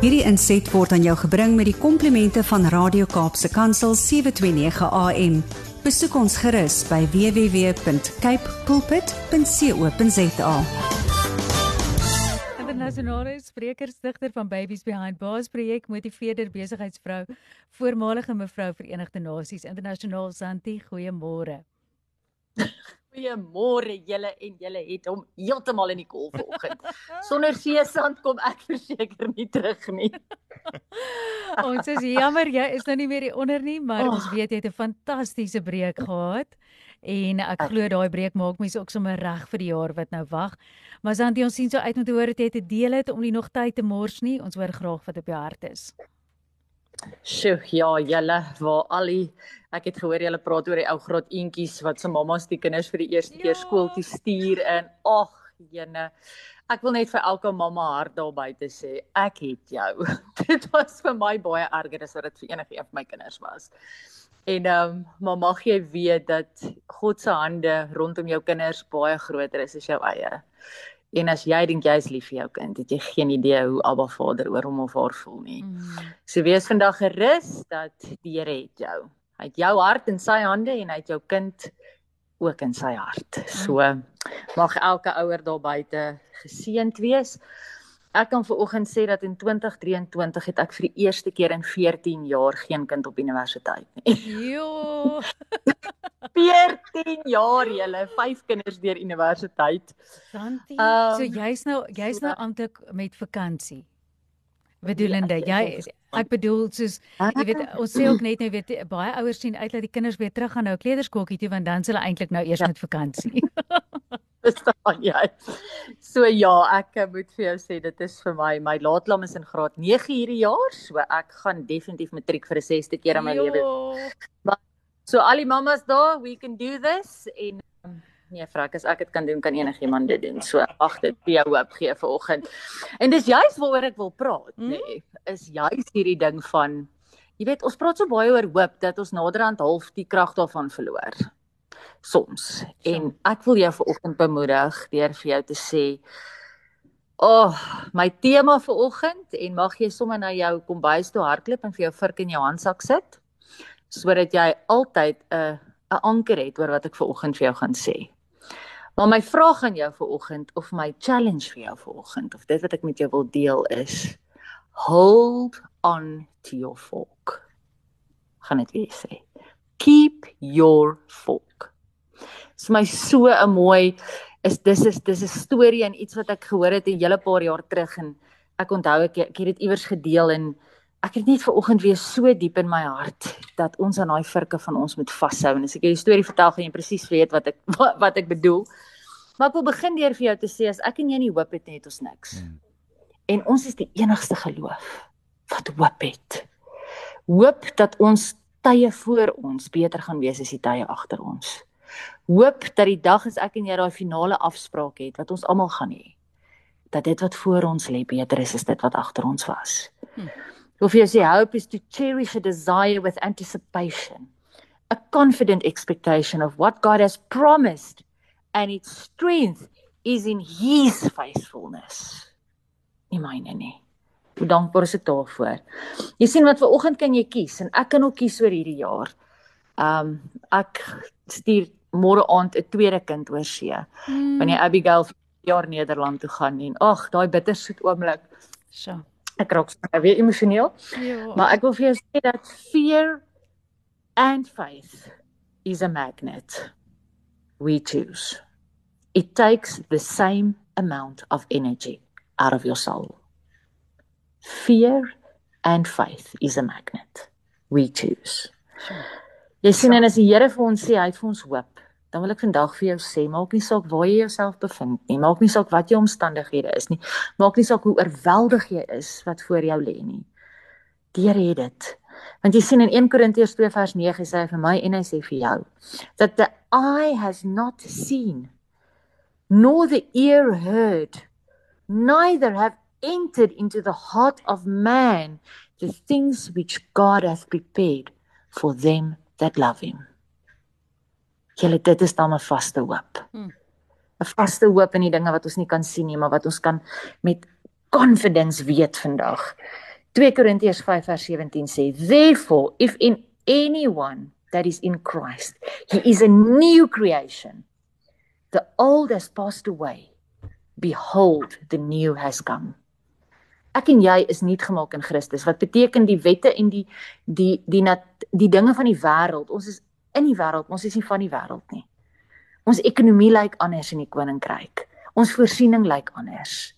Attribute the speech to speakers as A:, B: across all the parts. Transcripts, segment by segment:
A: Hierdie inset word aan jou gebring met die komplimente van Radio Kaapse Kansel 729 AM. Besoek ons gerus by www.cape pulpit.co.za.
B: Internasionale sprekersdigter van Babies Behind Bars projek motiveerder besigheidsvrou, voormalige mevrou Verenigde Nasies internasionaal Santi, goeiemôre.
C: Goeiemôre julle en julle het hom heeltemal in die kol vanoggend. Sonder seesand kom ek verseker nie terug nie.
B: ons is jammer jy is nou nie meer hier onder nie, maar oh. ons weet jy het 'n fantastiese breek gehad. En ek glo daai breek maak mense ook sommer reg vir die jaar wat nou wag. Maar Santi, ons sien so uit om te hoor dat jy te deel het om nie nog tyd te mors nie. Ons hoor graag wat op jou hart is.
C: Sjoe, ja, julle, waar al die ek het gehoor julle praat oor die ou graad eentjies wat se mammas die kinders vir die eerste ja. keer skool toe stuur en ag, jene. Ek wil net vir elke mamma hart daar buite sê, ek het jou. dit was vir my baie erger as wat dit vir enige een van my kinders was. En ehm um, maar mag jy weet dat God se hande rondom jou kinders baie groter is as jou eie. En as jy dink jy's lief vir jou kind, het jy geen idee hoe Abba Vader oor hom of haar voel nie. Mm. So wees vandag gerus dat die Here het jou. Hy het jou hart in sy hande en hy het jou kind ook in sy hart. So mag elke ouer daar buite geseënd wees. Ek kan veraloggend sê dat in 2023 het ek vir die eerste keer in 14 jaar geen kind op universiteit nie.
B: Jo.
C: 14 jaar julle, 5 kinders deur universiteit.
B: Santi, um, so jy's nou jy's nou amptelik met vakansie. Bedoelende, ja, jy ek bedoel soos jy weet ons sê ook net nou weet baie ouers sien uit dat die kinders weer terug gaan nou kleuterskooltjie toe want dan s' hulle eintlik nou eers met vakansie.
C: verstaan jy? So ja, ek eh, moet vir jou sê dit is vir my my laatlam is in graad 9 hierdie jaar, so ek gaan definitief matriek vir 'n sesde keer in my lewe. Maar so al die mammas daar, we can do this en um, nee, vrek as ek dit kan doen, kan enigiemand dit doen. So ag dit vir jou hoop gee vanoggend. En dis juist waaroor ek wil praat, nê, nee, is juist hierdie ding van jy weet, ons praat so baie oor hoop dat ons naderhand half die krag daarvan verloor soms. En ek wil jou vanoggend bemoedig deur vir jou te sê Oh, my tema vir oggend en mag jy sommer na jou kombuis toe hardloop en vir jou vurk in jou handsak sit sodat jy altyd 'n 'n anker het oor wat ek vir oggend vir jou gaan sê. Maar my vraag aan jou vir oggend of my challenge vir jou vir oggend of dit wat ek met jou wil deel is hold on to your fork. Gaan dit weer sê. Keep your fork is my so 'n mooi is dis is dis 'n storie en iets wat ek gehoor het 'n hele paar jaar terug en ek onthou ek ek het dit iewers gedeel en ek het net ver oggend weer so diep in my hart dat ons aan daai virke van ons moet vashou en as ek hierdie storie vertel gaan jy presies weet wat ek wat, wat ek bedoel. Maar ek wil begin deur vir jou te sê as ek en jy nie hoop het nie het ons niks. Hmm. En ons is die enigste geloof wat hoop het. Hoop dat ons tye voor ons beter gaan wees as die tye agter ons hoop dat die dag as ek en jy daai finale afspraak het wat ons almal gaan hê dat dit wat voor ons lê beter is as dit wat agter ons was. Hm. Of jy sê hope is to cherish a desire with anticipation, a confident expectation of what God has promised and its strength is in his faithfulness. Nie myne nie. Hoe dankbaar is ek daarvoor. Jy sien wat ver oggend kan jy kies en ek kan ook kies oor hierdie jaar. Um ek stuur môre aand 'n tweede kind oor see. Hmm. Wanneer Abigail jaar Nederland toe gaan en ag, daai bittersoet oomblik.
B: So.
C: Ek raak sommer weer emosioneel. Ja. Maar ek wil vir jou sê dat fear and faith is a magnet. We choose. It takes the same amount of energy out of your soul. Fear and faith is a magnet. We choose. Sure. Jy sien en as die Here vir ons sê hy het vir ons hoop, dan wil ek vandag vir jou sê, maak nie saak waar jy jouself bevind nie, maak nie saak wat jou omstandighede is nie, maak nie saak hoe oorweldig jy is wat voor jou lê nie. Die Here het dit. Want jy sien in 1 Korintiërs 2 vers 9 sê hy vir my en hy sê vir jou that the eye has not seen nor the ear heard neither have entered into the heart of man the things which God hath prepared for them that love him. Julle dit is dan 'n vaste hoop. 'n hmm. Vaste hoop in die dinge wat ons nie kan sien nie, maar wat ons kan met confidence weet vandag 2 Korintiërs 5 vers 17 sê, "Therefore, if in anyone that is in Christ, he is a new creation. The old has passed away. Behold, the new has come." Ek en jy is nuut gemaak in Christus. Wat beteken die wette en die die die nat, die dinge van die wêreld? Ons is in die wêreld, ons is nie van die wêreld nie. Ons ekonomie lyk anders in die koninkryk. Ons voorsiening lyk anders.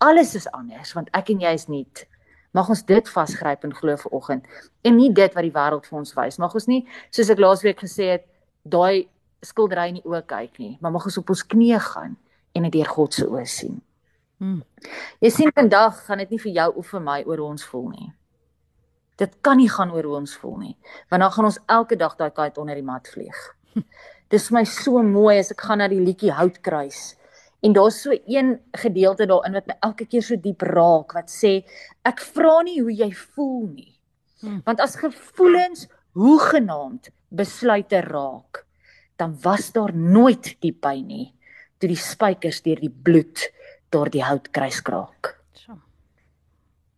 C: Alles is anders want ek en jy is nuut. Mag ons dit vasgryp en glo vir oggend en nie dit wat die wêreld vir ons wys. Mag ons nie soos ek laasweek gesê het, daai skildery in die oë kyk nie, maar mag ons op ons knieë gaan en dit deur God se oë sien. Hmm. Jy sien vandag gaan dit nie vir jou of vir my oor ons voel nie. Dit kan nie gaan oor hoe ons voel nie, want dan gaan ons elke dag daai kite onder die mat vlieg. Dis vir my so mooi as ek gaan na die liedjie Houtkruis En daar's so een gedeelte daarin wat my elke keer so diep raak wat sê ek vra nie hoe jy voel nie. Hmm. Want as gevoelens hoe genaamd besluite raak, dan was daar nooit die pyn nie toe die spykers deur die bloed deur die hout kruis kraak.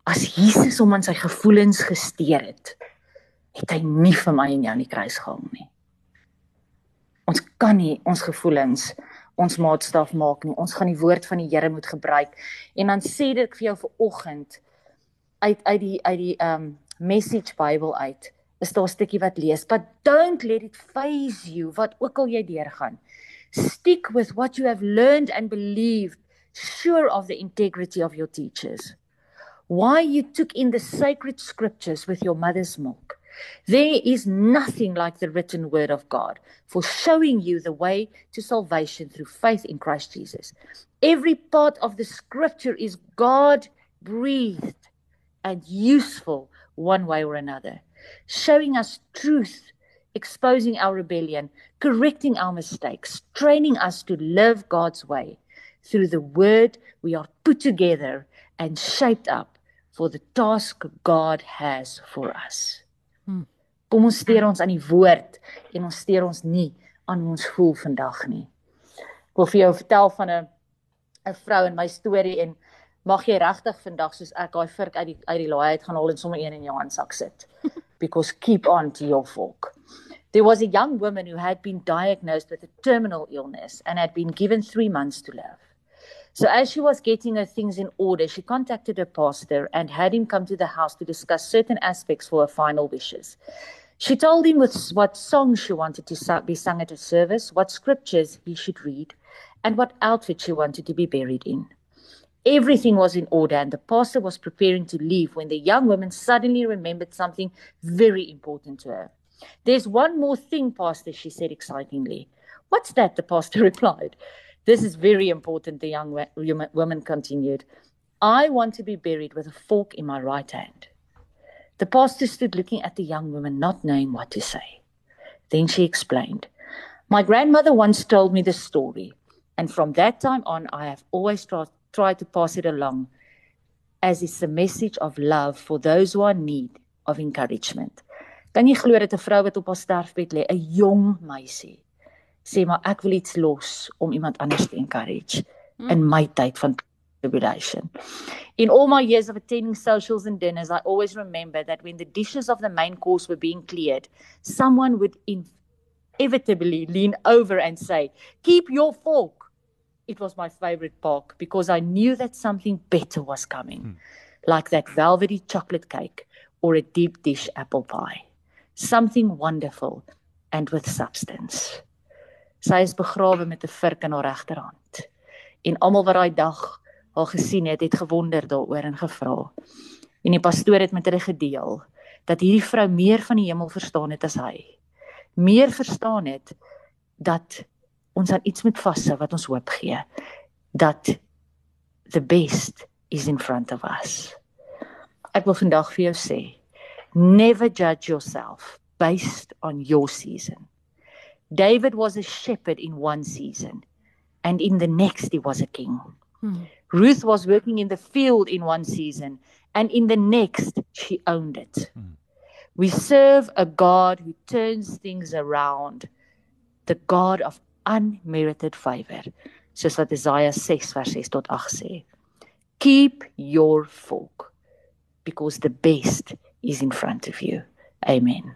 C: As Jesus hom aan sy gevoelens gesteer het, het hy nie vir my en jou in die kruis gehang nie. Ons kan nie ons gevoelens ons maatstaf maak nie. Ons gaan die woord van die Here moet gebruik. En dan sê dit vir jou vir oggend uit uit die uit die um message Bible uit. Is daar 'n stukkie wat lees, but don't let it phase you wat ook al jy deurgaan. Stick with what you have learned and believed, sure of the integrity of your teachers. Why you took in the sacred scriptures with your mother's milk. There is nothing like the written word of God for showing you the way to salvation through faith in Christ Jesus. Every part of the scripture is God breathed and useful one way or another, showing us truth, exposing our rebellion, correcting our mistakes, training us to live God's way. Through the word, we are put together and shaped up for the task God has for us. Kom ons steur ons aan die woord en ons steur ons nie aan ons voel vandag nie. Ek wil vir jou vertel van 'n 'n vrou in my storie en mag jy regtig vandag soos ek daai vurk uit die uit die laai uit gaan haal en sommer een in jou handsak sit. Because keep on to your fork. There was a young woman who had been diagnosed with a terminal illness and had been given 3 months to live. So as she was getting her things in order, she contacted her pastor and had him come to the house to discuss certain aspects for her final wishes. She told him what songs she wanted to be sung at her service, what scriptures he should read, and what outfit she wanted to be buried in. Everything was in order, and the pastor was preparing to leave when the young woman suddenly remembered something very important to her. There's one more thing, Pastor, she said excitingly. What's that? The pastor replied. This is very important, the young woman continued. I want to be buried with a fork in my right hand. The pastor stood looking at the young woman, not knowing what to say. Then she explained, My grandmother once told me this story, and from that time on, I have always tried, tried to pass it along as it's a message of love for those who are in need of encouragement. Kan jy glo dat 'n vrou wat op haar sterfbed lê, 'n jong meisie, sê maar ek wil iets los om iemand anders te encourage mm. in my tyd van tribulation. In all my years of attending socials and dinners, I always remember that when the dishes of the main course were being cleared, someone would inevitably lean over and say, Keep your fork. It was my favorite part because I knew that something better was coming, mm. like that velvety chocolate cake or a deep dish apple pie. Something wonderful and with substance. Sy is begrawe met 'n vurk in haar regterhand. En almal wat daai dag haar gesien het, het gewonder daaroor en gevra. En die pastoor het met hulle gedeel dat hierdie vrou meer van die hemel verstaan het as hy. Meer verstaan het dat ons aan iets moet vashou wat ons hoop gee. Dat the best is in front of us. Ek wil vandag vir jou sê, never judge yourself based on your season. David was a shepherd in one season, and in the next, he was a king. Hmm. Ruth was working in the field in one season, and in the next, she owned it. Hmm. We serve a God who turns things around, the God of unmerited favor. Soos wat Isaiah 6 vers 6 tot 8 sê. Keep your folk because the best is in front of you. Amen.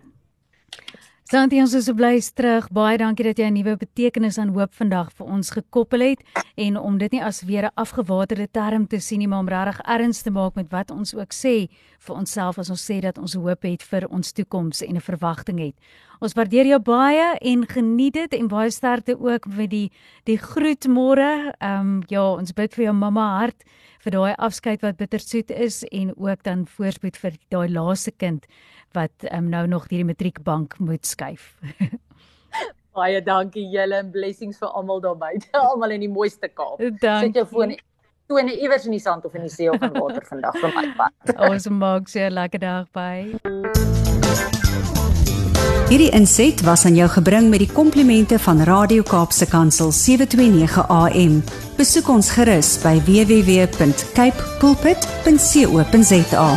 B: Santie ons is so bly terug. Baie dankie dat jy 'n nuwe betekenis aan hoop vandag vir ons gekoppel het en om dit nie as weer 'n afgewaterde term te sien nie, maar om regtig erns te maak met wat ons ook sê vir onsself as ons sê dat ons hoop het vir ons toekoms en 'n verwagting het. Ons waardeer jou baie en geniet dit en baie sterkte ook met die die groet môre. Ehm um, ja, ons bid vir jou mamma hart vir daai afskeid wat bittersoet is en ook dan voorspoed vir daai laaste kind wat um, nou nog hierdie matriekbank moet skuif.
C: Baie dankie julle en blessings vir almal daar buite, almal in die mooiste Kaap.
B: Sit jou
C: foon tone iewers in die sand of in die see of in water vandag vir my pad.
B: Ons maak 'n lekker dag by.
A: Hierdie inset was aan jou gebring met die komplimente van Radio Kaapse Kansel 729 AM. Besoek ons gerus by www.cape pulpit.co.za.